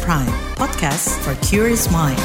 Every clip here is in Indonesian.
Prime, podcast for curious mind.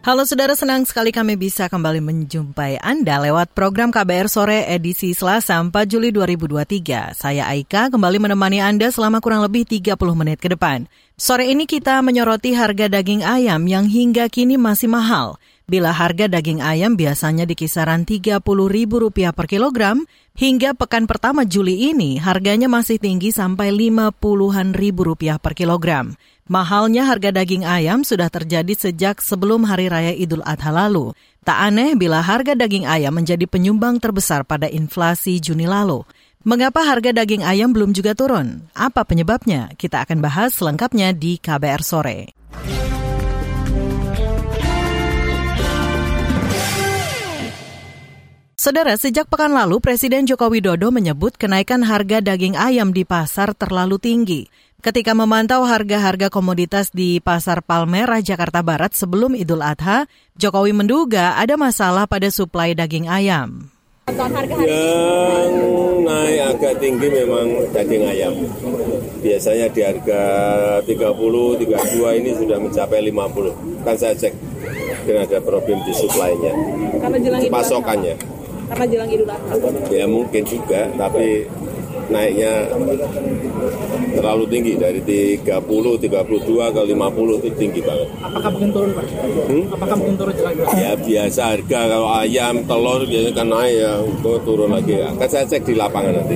Halo saudara, senang sekali kami bisa kembali menjumpai Anda lewat program KBR Sore edisi Selasa 4 Juli 2023. Saya Aika kembali menemani Anda selama kurang lebih 30 menit ke depan. Sore ini kita menyoroti harga daging ayam yang hingga kini masih mahal. Bila harga daging ayam biasanya di kisaran Rp30.000 per kilogram, hingga pekan pertama Juli ini harganya masih tinggi sampai 50-an ribu rupiah per kilogram. Mahalnya harga daging ayam sudah terjadi sejak sebelum Hari Raya Idul Adha lalu. Tak aneh bila harga daging ayam menjadi penyumbang terbesar pada inflasi Juni lalu. Mengapa harga daging ayam belum juga turun? Apa penyebabnya? Kita akan bahas selengkapnya di KBR Sore. Saudara, sejak pekan lalu Presiden Joko Widodo menyebut kenaikan harga daging ayam di pasar terlalu tinggi. Ketika memantau harga-harga komoditas di Pasar Palmerah, Jakarta Barat sebelum Idul Adha, Jokowi menduga ada masalah pada suplai daging ayam. Yang naik agak tinggi memang daging ayam. Biasanya di harga 30, 32 ini sudah mencapai 50. Kan saya cek, mungkin ada problem di suplainya, pasokannya karena jelang Idul Adha? Ya mungkin juga, tapi naiknya terlalu tinggi dari 30, 32 ke 50 itu tinggi banget. Apakah mungkin turun Pak? Hmm? Apakah mungkin turun jelang Ya biasa harga kalau ayam, telur biasanya kan naik ya, itu turun lagi. Akan saya cek di lapangan nanti.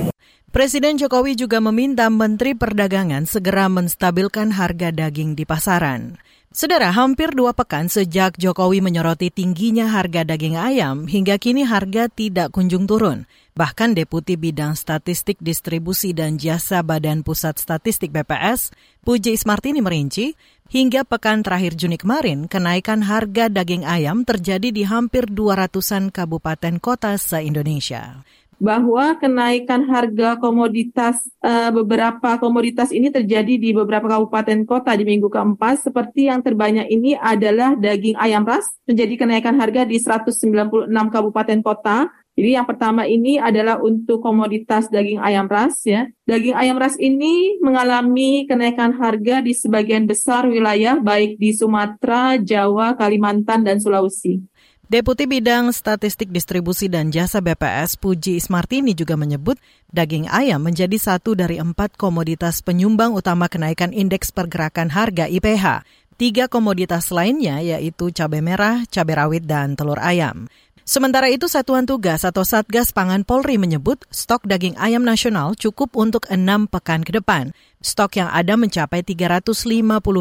Presiden Jokowi juga meminta Menteri Perdagangan segera menstabilkan harga daging di pasaran. Saudara, hampir dua pekan sejak Jokowi menyoroti tingginya harga daging ayam, hingga kini harga tidak kunjung turun. Bahkan Deputi Bidang Statistik Distribusi dan Jasa Badan Pusat Statistik BPS, Puji Ismartini merinci, hingga pekan terakhir Juni kemarin, kenaikan harga daging ayam terjadi di hampir 200-an kabupaten kota se-Indonesia bahwa kenaikan harga komoditas uh, beberapa komoditas ini terjadi di beberapa kabupaten kota di minggu keempat seperti yang terbanyak ini adalah daging ayam ras terjadi kenaikan harga di 196 kabupaten kota jadi yang pertama ini adalah untuk komoditas daging ayam ras ya. Daging ayam ras ini mengalami kenaikan harga di sebagian besar wilayah baik di Sumatera, Jawa, Kalimantan dan Sulawesi. Deputi Bidang Statistik Distribusi dan Jasa BPS Puji Ismartini juga menyebut daging ayam menjadi satu dari empat komoditas penyumbang utama kenaikan indeks pergerakan harga IPH. Tiga komoditas lainnya yaitu cabai merah, cabai rawit, dan telur ayam. Sementara itu Satuan Tugas atau Satgas Pangan Polri menyebut stok daging ayam nasional cukup untuk enam pekan ke depan. Stok yang ada mencapai 350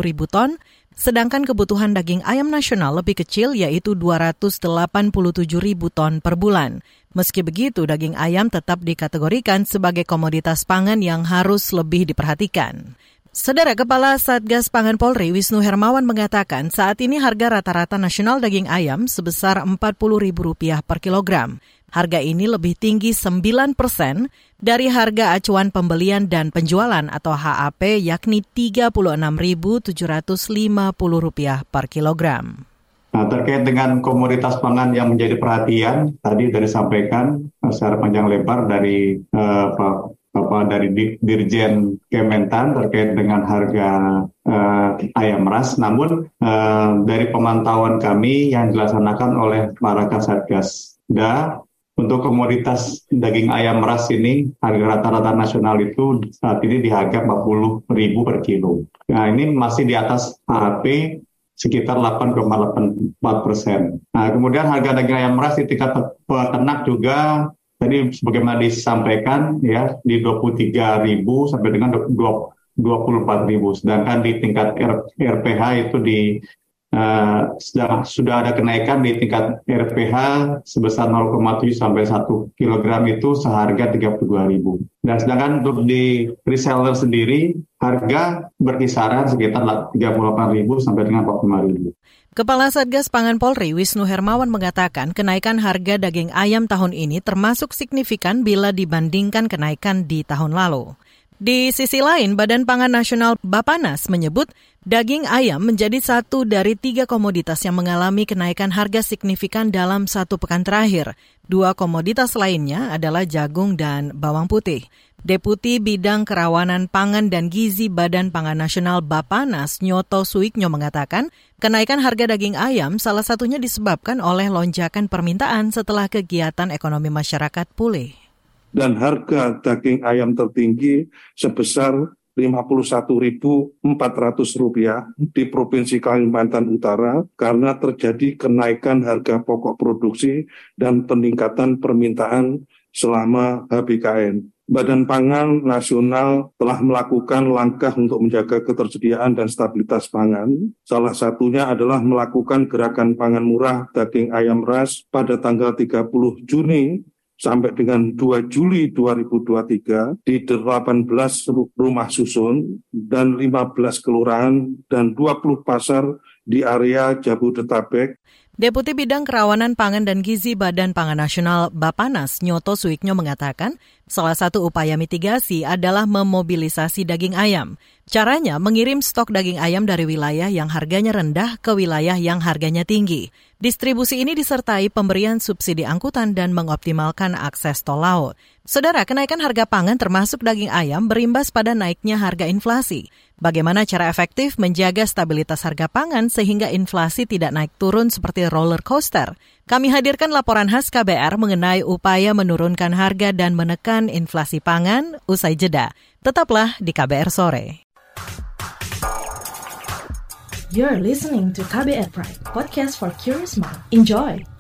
ribu ton, Sedangkan kebutuhan daging ayam nasional lebih kecil yaitu 287 ribu ton per bulan. Meski begitu, daging ayam tetap dikategorikan sebagai komoditas pangan yang harus lebih diperhatikan. Saudara Kepala Satgas Pangan Polri Wisnu Hermawan mengatakan saat ini harga rata-rata nasional daging ayam sebesar Rp40.000 per kilogram. Harga ini lebih tinggi 9 persen dari harga acuan pembelian dan penjualan atau HAP yakni Rp36.750 per kilogram. Nah, terkait dengan komoditas pangan yang menjadi perhatian, tadi dari sampaikan secara panjang lebar dari uh, apa dari Dirjen Kementan terkait dengan harga uh, ayam ras. Namun uh, dari pemantauan kami yang dilaksanakan oleh para Kasatgas da untuk komoditas daging ayam ras ini, harga rata-rata nasional itu saat ini di harga 40 ribu per kilo. Nah ini masih di atas HAP sekitar 8,84 persen. Nah kemudian harga daging ayam ras di tingkat peternak juga tadi sebagaimana disampaikan ya di 23 ribu sampai dengan 24 ribu. Sedangkan di tingkat RPH itu di uh, sudah ada kenaikan di tingkat RPH sebesar 0,7 sampai 1 kg itu seharga 32.000. Dan sedangkan untuk di reseller sendiri harga berkisaran sekitar 38.000 sampai dengan 45.000. Kepala Satgas Pangan Polri Wisnu Hermawan mengatakan kenaikan harga daging ayam tahun ini termasuk signifikan bila dibandingkan kenaikan di tahun lalu. Di sisi lain, Badan Pangan Nasional Bapanas menyebut daging ayam menjadi satu dari tiga komoditas yang mengalami kenaikan harga signifikan dalam satu pekan terakhir. Dua komoditas lainnya adalah jagung dan bawang putih. Deputi Bidang Kerawanan Pangan dan Gizi Badan Pangan Nasional Bapanas Nyoto Suiknyo mengatakan, kenaikan harga daging ayam salah satunya disebabkan oleh lonjakan permintaan setelah kegiatan ekonomi masyarakat pulih dan harga daging ayam tertinggi sebesar Rp51.400 di Provinsi Kalimantan Utara karena terjadi kenaikan harga pokok produksi dan peningkatan permintaan selama HBKN. Badan Pangan Nasional telah melakukan langkah untuk menjaga ketersediaan dan stabilitas pangan. Salah satunya adalah melakukan gerakan pangan murah daging ayam ras pada tanggal 30 Juni sampai dengan 2 Juli 2023 di 18 rumah susun dan 15 kelurahan dan 20 pasar di area Jabodetabek. Deputi Bidang Kerawanan Pangan dan Gizi Badan Pangan Nasional Bapanas Nyoto Suiknyo mengatakan salah satu upaya mitigasi adalah memobilisasi daging ayam. Caranya mengirim stok daging ayam dari wilayah yang harganya rendah ke wilayah yang harganya tinggi. Distribusi ini disertai pemberian subsidi angkutan dan mengoptimalkan akses tol laut. Saudara, kenaikan harga pangan termasuk daging ayam berimbas pada naiknya harga inflasi. Bagaimana cara efektif menjaga stabilitas harga pangan sehingga inflasi tidak naik turun seperti roller coaster? Kami hadirkan laporan khas KBR mengenai upaya menurunkan harga dan menekan inflasi pangan usai jeda. Tetaplah di KBR sore. You're listening to KBR Pride, podcast for curious mind. Enjoy!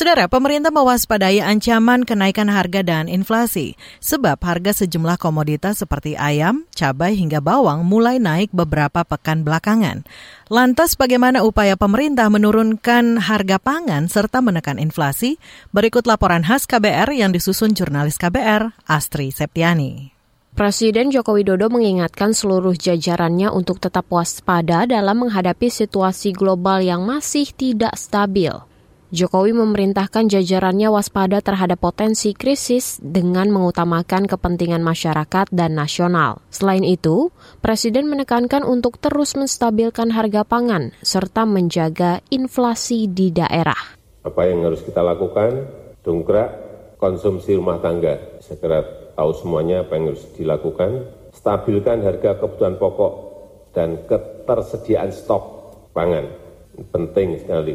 Saudara, pemerintah mewaspadai ancaman kenaikan harga dan inflasi sebab harga sejumlah komoditas seperti ayam, cabai hingga bawang mulai naik beberapa pekan belakangan. Lantas bagaimana upaya pemerintah menurunkan harga pangan serta menekan inflasi? Berikut laporan khas KBR yang disusun jurnalis KBR, Astri Septiani. Presiden Joko Widodo mengingatkan seluruh jajarannya untuk tetap waspada dalam menghadapi situasi global yang masih tidak stabil. Jokowi memerintahkan jajarannya waspada terhadap potensi krisis dengan mengutamakan kepentingan masyarakat dan nasional. Selain itu, Presiden menekankan untuk terus menstabilkan harga pangan serta menjaga inflasi di daerah. Apa yang harus kita lakukan? Dongkrak konsumsi rumah tangga. Segera tahu semuanya apa yang harus dilakukan. Stabilkan harga kebutuhan pokok dan ketersediaan stok pangan. Penting sekali.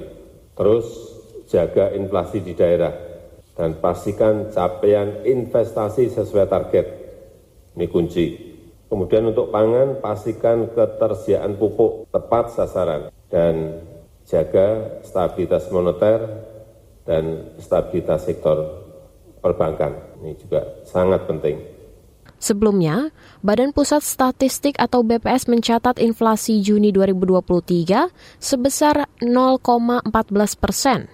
Terus jaga inflasi di daerah, dan pastikan capaian investasi sesuai target. Ini kunci. Kemudian untuk pangan, pastikan ketersediaan pupuk tepat sasaran dan jaga stabilitas moneter dan stabilitas sektor perbankan. Ini juga sangat penting. Sebelumnya, Badan Pusat Statistik atau BPS mencatat inflasi Juni 2023 sebesar 0,14 persen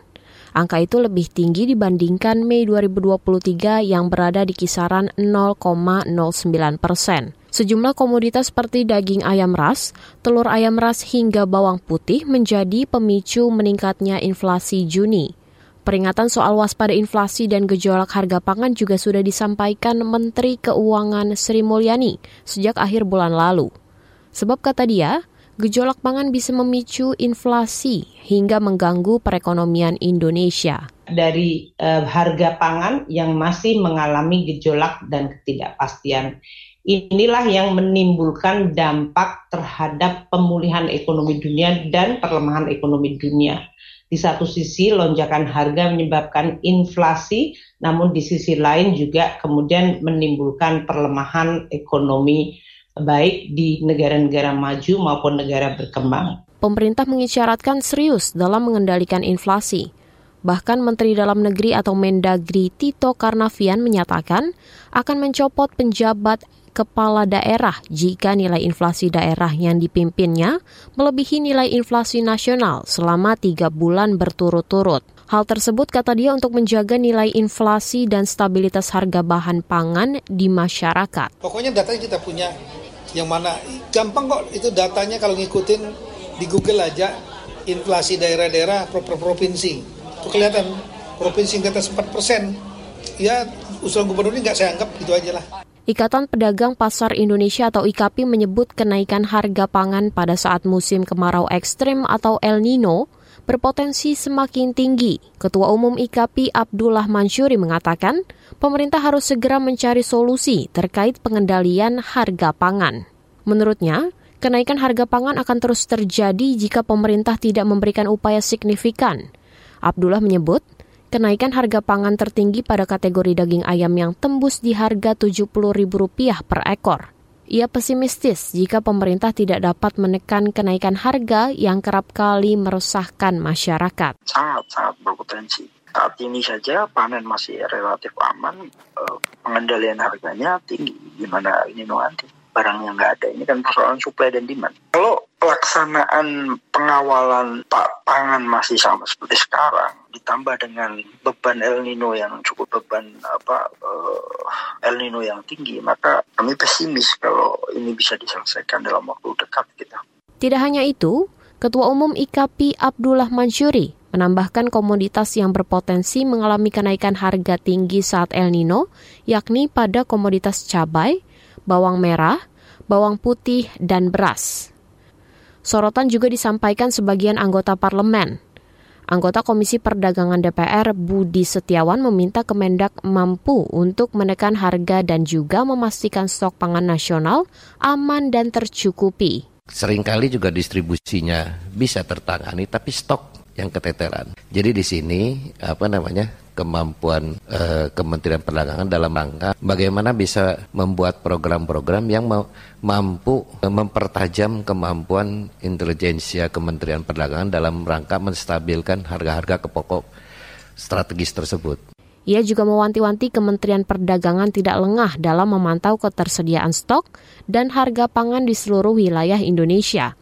Angka itu lebih tinggi dibandingkan Mei 2023 yang berada di kisaran 0,09 persen. Sejumlah komoditas seperti daging ayam ras, telur ayam ras hingga bawang putih menjadi pemicu meningkatnya inflasi Juni. Peringatan soal waspada inflasi dan gejolak harga pangan juga sudah disampaikan Menteri Keuangan Sri Mulyani sejak akhir bulan lalu. Sebab kata dia, gejolak pangan bisa memicu inflasi hingga mengganggu perekonomian Indonesia. Dari uh, harga pangan yang masih mengalami gejolak dan ketidakpastian. Inilah yang menimbulkan dampak terhadap pemulihan ekonomi dunia dan perlemahan ekonomi dunia. Di satu sisi lonjakan harga menyebabkan inflasi, namun di sisi lain juga kemudian menimbulkan perlemahan ekonomi baik di negara-negara maju maupun negara berkembang. Pemerintah mengisyaratkan serius dalam mengendalikan inflasi. Bahkan Menteri Dalam Negeri atau Mendagri Tito Karnavian menyatakan akan mencopot penjabat kepala daerah jika nilai inflasi daerah yang dipimpinnya melebihi nilai inflasi nasional selama tiga bulan berturut-turut. Hal tersebut kata dia untuk menjaga nilai inflasi dan stabilitas harga bahan pangan di masyarakat. Pokoknya datanya kita punya Yang mana gampang kok itu datanya kalau ngikutin di Google aja inflasi daerah-daerah per, provinsi. Itu kelihatan provinsi yang atas 4 persen. Ya usulan gubernur ini nggak saya anggap itu aja lah. Ikatan Pedagang Pasar Indonesia atau IKAPI menyebut kenaikan harga pangan pada saat musim kemarau ekstrim atau El Nino berpotensi semakin tinggi. Ketua Umum IKAPI Abdullah Mansuri mengatakan, pemerintah harus segera mencari solusi terkait pengendalian harga pangan. Menurutnya, kenaikan harga pangan akan terus terjadi jika pemerintah tidak memberikan upaya signifikan. Abdullah menyebut, kenaikan harga pangan tertinggi pada kategori daging ayam yang tembus di harga Rp70.000 per ekor. Ia pesimistis jika pemerintah tidak dapat menekan kenaikan harga yang kerap kali meresahkan masyarakat. Sangat-sangat berpotensi. Saat ini saja panen masih relatif aman, eh, pengendalian harganya tinggi. Gimana ini nanti? Barang yang nggak ada ini kan persoalan supply dan demand. Kalau pelaksanaan pengawalan pangan masih sama seperti sekarang, ditambah dengan beban El Nino yang cukup beban apa uh, El Nino yang tinggi, maka kami pesimis kalau ini bisa diselesaikan dalam waktu dekat kita. Tidak hanya itu, Ketua Umum IKAPI Abdullah Mansuri menambahkan komoditas yang berpotensi mengalami kenaikan harga tinggi saat El Nino, yakni pada komoditas cabai, bawang merah, bawang putih, dan beras. Sorotan juga disampaikan sebagian anggota parlemen. Anggota Komisi Perdagangan DPR Budi Setiawan meminta Kemendak mampu untuk menekan harga dan juga memastikan stok pangan nasional aman dan tercukupi. Seringkali juga distribusinya bisa tertangani, tapi stok yang keteteran. Jadi di sini apa namanya kemampuan uh, Kementerian Perdagangan dalam rangka bagaimana bisa membuat program-program yang mampu mempertajam kemampuan intelijensia Kementerian Perdagangan dalam rangka menstabilkan harga-harga kepokok strategis tersebut. Ia juga mewanti-wanti Kementerian Perdagangan tidak lengah dalam memantau ketersediaan stok dan harga pangan di seluruh wilayah Indonesia.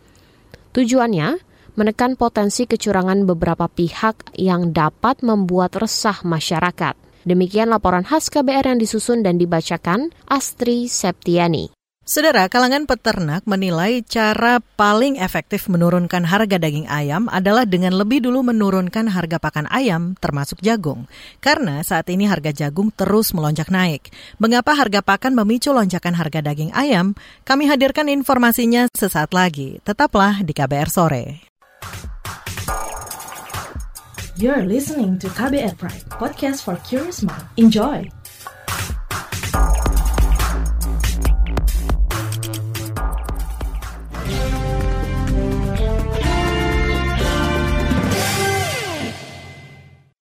Tujuannya menekan potensi kecurangan beberapa pihak yang dapat membuat resah masyarakat. Demikian laporan khas KBR yang disusun dan dibacakan Astri Septiani. Saudara, kalangan peternak menilai cara paling efektif menurunkan harga daging ayam adalah dengan lebih dulu menurunkan harga pakan ayam, termasuk jagung. Karena saat ini harga jagung terus melonjak naik. Mengapa harga pakan memicu lonjakan harga daging ayam? Kami hadirkan informasinya sesaat lagi. Tetaplah di KBR Sore. You're listening to KBR Pride, podcast for curious mind. Enjoy!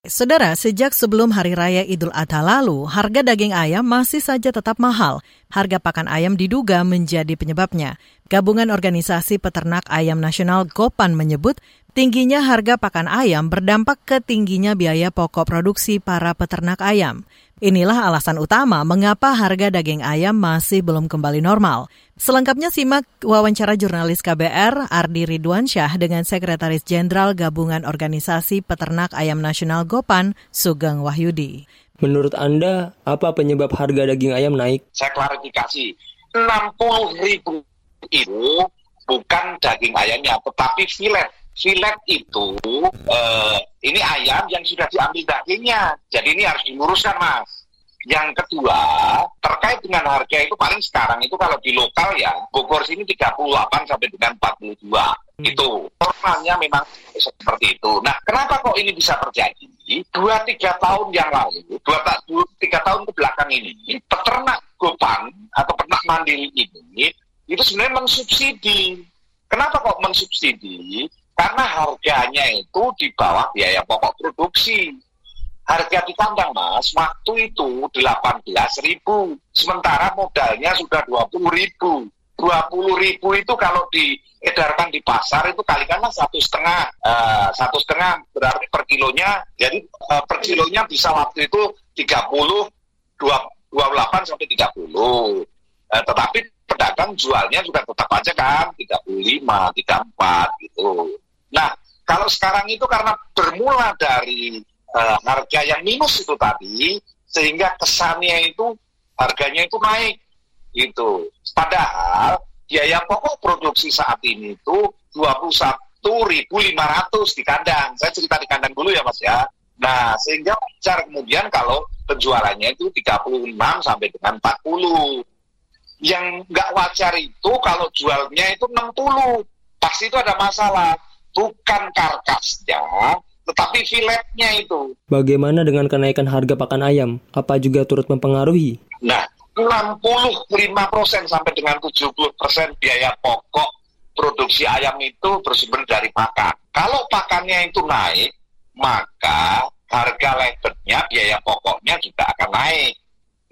Saudara, sejak sebelum Hari Raya Idul Adha lalu, harga daging ayam masih saja tetap mahal. Harga pakan ayam diduga menjadi penyebabnya. Gabungan Organisasi Peternak Ayam Nasional Gopan menyebut tingginya harga pakan ayam berdampak ke tingginya biaya pokok produksi para peternak ayam. Inilah alasan utama mengapa harga daging ayam masih belum kembali normal. Selengkapnya simak wawancara jurnalis KBR Ardi Ridwansyah dengan Sekretaris Jenderal Gabungan Organisasi Peternak Ayam Nasional Gopan, Sugeng Wahyudi. Menurut Anda, apa penyebab harga daging ayam naik? Saya klarifikasi, 60 ribu itu bukan daging ayamnya, tetapi filet filet itu uh, ini ayam yang sudah diambil dagingnya. Jadi ini harus diluruskan mas. Yang kedua, terkait dengan harga itu paling sekarang itu kalau di lokal ya, Bogor sini 38 sampai dengan 42. Hmm. Itu normalnya memang seperti itu. Nah, kenapa kok ini bisa terjadi? Dua tiga tahun yang lalu, dua, dua tiga tahun ke belakang ini, peternak Gopang atau peternak mandiri ini itu sebenarnya mensubsidi. Kenapa kok mensubsidi? Karena harganya itu di bawah biaya pokok produksi. Harga di kandang mas, waktu itu 18 ribu. Sementara modalnya sudah 20 ribu. 20 ribu itu kalau diedarkan di pasar itu kalikanlah satu setengah uh, satu setengah berarti per kilonya jadi uh, per kilonya bisa waktu itu 30 28 sampai 30 uh, eh, tetapi pedagang jualnya juga tetap aja kan 35 34 gitu Nah, kalau sekarang itu karena bermula dari uh, harga yang minus itu tadi, sehingga kesannya itu harganya itu naik, gitu. Padahal biaya pokok produksi saat ini itu 21.500 di kandang. Saya cerita di kandang dulu ya Mas ya. Nah, sehingga wajar kemudian kalau penjualannya itu 36 sampai dengan 40. Yang nggak wajar itu kalau jualnya itu 60. Pasti itu ada masalah. Bukan karkasnya, tetapi filetnya itu. Bagaimana dengan kenaikan harga pakan ayam? Apa juga turut mempengaruhi? Nah, 65% sampai dengan 70% biaya pokok produksi ayam itu bersumber dari pakan. Kalau pakannya itu naik, maka harga labelnya, biaya pokoknya juga akan naik.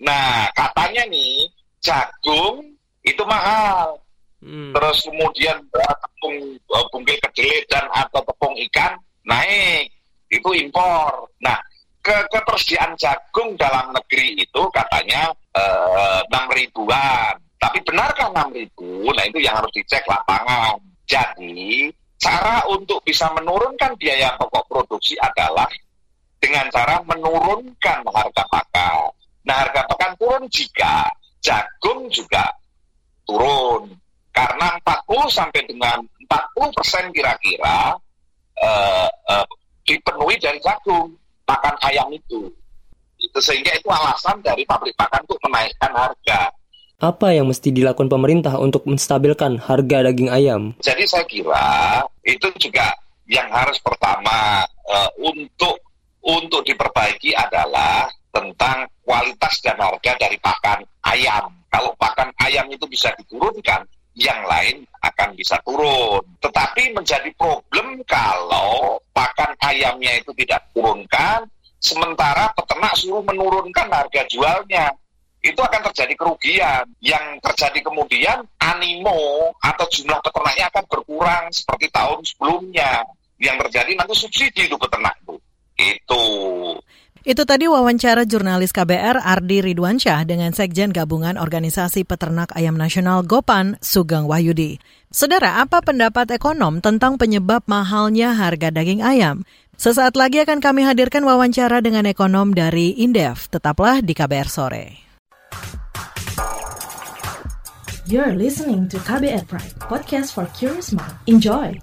Nah, katanya nih, jagung itu mahal. Hmm. Terus kemudian tepung uh, bungkil kedelai dan atau tepung ikan naik. Itu impor. Nah, ke ketersediaan jagung dalam negeri itu katanya eh, enam ribuan. Tapi benarkah enam ribu? Nah itu yang harus dicek lapangan. Jadi cara untuk bisa menurunkan biaya pokok produksi adalah dengan cara menurunkan harga pakan. Nah harga pakan turun jika jagung juga turun. Karena 40 sampai dengan 40 persen kira-kira eh, eh, dipenuhi dari jagung pakan ayam itu. Itu sehingga itu alasan dari pabrik pakan untuk menaikkan harga. Apa yang mesti dilakukan pemerintah untuk menstabilkan harga daging ayam? Jadi saya kira itu juga yang harus pertama uh, untuk untuk diperbaiki adalah tentang kualitas dan harga dari pakan ayam. Kalau pakan ayam itu bisa diturunkan, yang lain akan bisa turun. Tetapi menjadi problem kalau pakan ayamnya itu tidak turunkan, sementara peternak suruh menurunkan harga jualnya. Itu akan terjadi kerugian. Yang terjadi kemudian animo atau jumlah peternaknya akan berkurang seperti tahun sebelumnya. Yang terjadi nanti subsidi itu peternak itu. Itu. Itu tadi wawancara jurnalis KBR Ardi Ridwansyah dengan Sekjen Gabungan Organisasi Peternak Ayam Nasional Gopan, Sugeng Wahyudi. Saudara, apa pendapat ekonom tentang penyebab mahalnya harga daging ayam? Sesaat lagi akan kami hadirkan wawancara dengan ekonom dari Indef. Tetaplah di KBR Sore. You're listening to KBR Pride, podcast for curious mind. Enjoy!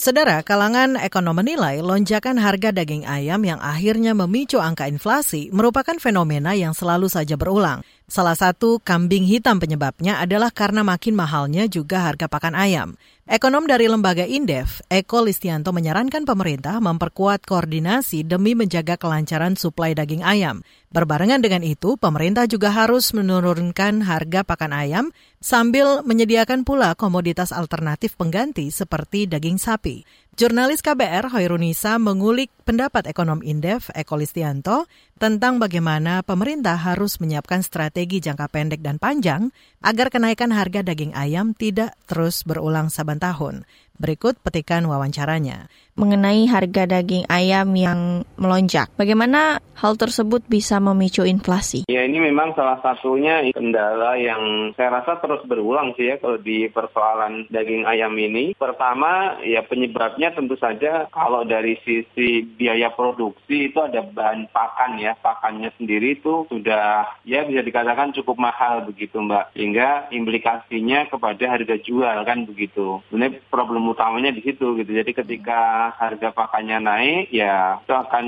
Saudara, kalangan ekonom menilai lonjakan harga daging ayam yang akhirnya memicu angka inflasi merupakan fenomena yang selalu saja berulang. Salah satu kambing hitam penyebabnya adalah karena makin mahalnya juga harga pakan ayam. Ekonom dari lembaga Indef, Eko Listianto menyarankan pemerintah memperkuat koordinasi demi menjaga kelancaran suplai daging ayam. Berbarengan dengan itu, pemerintah juga harus menurunkan harga pakan ayam sambil menyediakan pula komoditas alternatif pengganti seperti daging sapi. Jurnalis KBR Hoirunisa mengulik pendapat ekonom Indef Eko Listianto tentang bagaimana pemerintah harus menyiapkan strategi jangka pendek dan panjang agar kenaikan harga daging ayam tidak terus berulang saban tahun. Berikut petikan wawancaranya. Mengenai harga daging ayam yang melonjak, bagaimana hal tersebut bisa memicu inflasi? Ya ini memang salah satunya kendala yang saya rasa terus berulang sih ya kalau di persoalan daging ayam ini. Pertama ya penyebabnya tentu saja kalau dari sisi biaya produksi itu ada bahan pakan ya, pakannya sendiri itu sudah ya bisa dikatakan cukup mahal begitu Mbak. Sehingga implikasinya kepada harga jual kan begitu. Ini problem utamanya di situ gitu. Jadi ketika harga pakannya naik, ya itu akan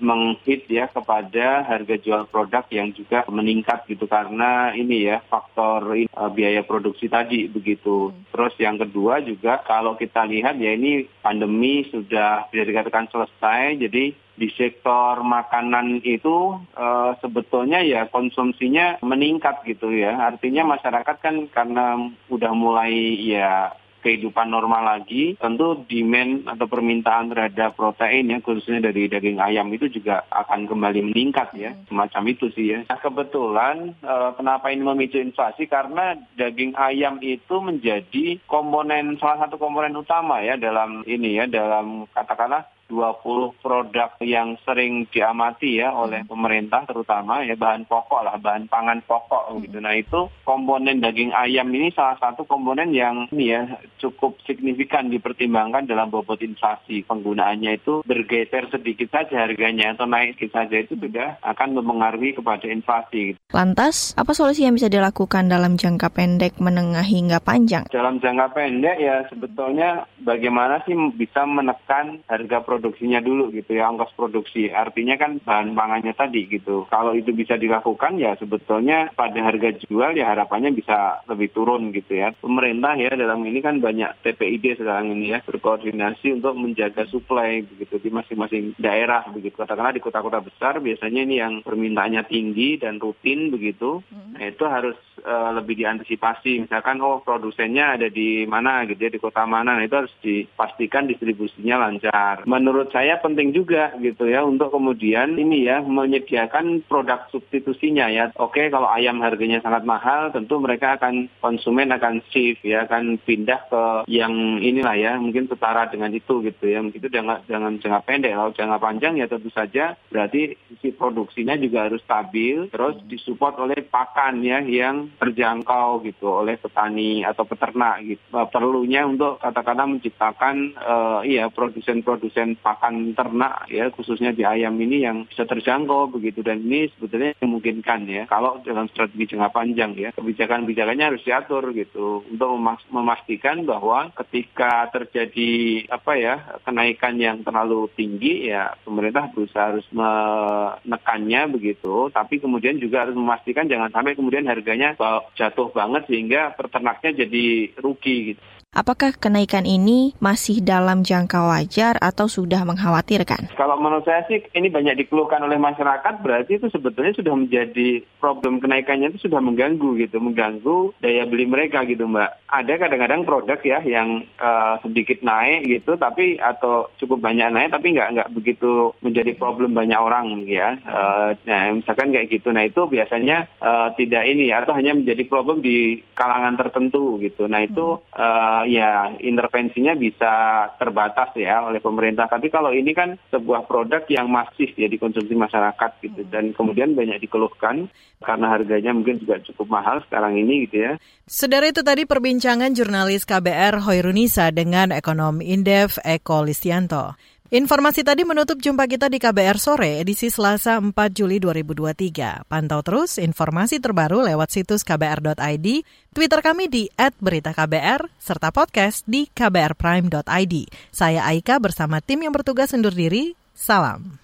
menghit ya kepada harga jual produk yang juga meningkat gitu karena ini ya faktor uh, biaya produksi tadi begitu. Terus yang kedua juga kalau kita lihat ya ini pandemi sudah bisa dikatakan selesai, jadi di sektor makanan itu uh, sebetulnya ya konsumsinya meningkat gitu ya. Artinya masyarakat kan karena udah mulai ya kehidupan normal lagi, tentu demand atau permintaan terhadap protein ya khususnya dari daging ayam itu juga akan kembali meningkat ya, semacam itu sih ya. Nah, kebetulan eh, kenapa ini memicu inflasi? Karena daging ayam itu menjadi komponen salah satu komponen utama ya dalam ini ya dalam katakanlah 20 produk yang sering diamati ya oleh Hmm. pemerintah terutama ya bahan pokok lah, bahan pangan pokok Hmm. gitu. Nah itu komponen daging ayam ini salah satu komponen yang ini ya cukup signifikan dipertimbangkan dalam bobot inflasi. Penggunaannya itu bergeser sedikit saja harganya atau naik sedikit saja itu sudah akan mempengaruhi kepada inflasi. Lantas, apa solusi yang bisa dilakukan dalam jangka pendek, menengah hingga panjang? Dalam jangka pendek ya sebetulnya bagaimana sih bisa menekan harga produksinya dulu gitu ya ongkos produksi. Artinya kan bahan pangannya tadi gitu. Kalau itu bisa dilakukan ya sebetulnya pada harga jual ya harapannya bisa lebih turun gitu ya. Pemerintah ya dalam ini kan banyak TPID sekarang ini ya berkoordinasi untuk menjaga suplai begitu di masing-masing daerah begitu. Katakanlah di kota-kota besar biasanya ini yang permintaannya tinggi dan rutin begitu. Nah itu harus eh, lebih diantisipasi. Misalkan oh produsennya ada di mana gitu ya di kota mana. Nah itu harus dipastikan distribusinya lancar. Menurut saya penting juga gitu ya untuk kemudian ini ya menyediakan produk substitusinya ya. Oke kalau ayam harganya sangat mahal tentu mereka akan konsumen akan shift ya akan pindah ke yang inilah ya mungkin setara dengan itu gitu ya. Itu jangan jangan jangka pendek kalau jangka panjang ya tentu saja berarti sisi produksinya juga harus stabil terus disupport oleh pakan ya yang terjangkau gitu oleh petani atau peternak gitu. Perlunya untuk katakanlah menciptakan eh, iya produsen-produsen pakan ternak ya khususnya di ayam ini yang bisa terjangkau begitu. Dan ini sebetulnya memungkinkan ya kalau dalam strategi jangka panjang ya. Kebijakan-kebijakannya harus diatur gitu. Untuk memas- memastikan bahwa ketika terjadi apa ya kenaikan yang terlalu tinggi ya pemerintah berusaha harus menekannya begitu. Tapi kemudian juga harus memastikan jangan sampai kemudian harganya jatuh banget sehingga peternaknya jadi rugi gitu. Apakah kenaikan ini masih dalam jangka wajar atau sudah mengkhawatirkan? Kalau menurut saya sih ini banyak dikeluhkan oleh masyarakat berarti itu sebetulnya sudah menjadi problem kenaikannya itu sudah mengganggu gitu, mengganggu daya beli mereka gitu Mbak. Ada kadang-kadang produk ya yang uh, sedikit naik gitu tapi atau cukup banyak naik tapi nggak nggak begitu menjadi problem banyak orang ya. Uh, nah misalkan kayak gitu, nah itu biasanya uh, tidak ini atau hanya menjadi problem di kalangan tertentu gitu. Nah itu uh, ya intervensinya bisa terbatas ya oleh pemerintah. Tapi kalau ini kan sebuah produk yang masif ya dikonsumsi masyarakat gitu dan kemudian banyak dikeluhkan karena harganya mungkin juga cukup mahal sekarang ini gitu ya. Saudara itu tadi perbincangan jurnalis KBR Hoirunisa dengan ekonom Indef Eko Listianto. Informasi tadi menutup jumpa kita di KBR Sore edisi Selasa 4 Juli 2023. Pantau terus informasi terbaru lewat situs kbr.id, Twitter kami di @beritaKBR, serta podcast di kbrprime.id. Saya Aika bersama tim yang bertugas undur diri. Salam.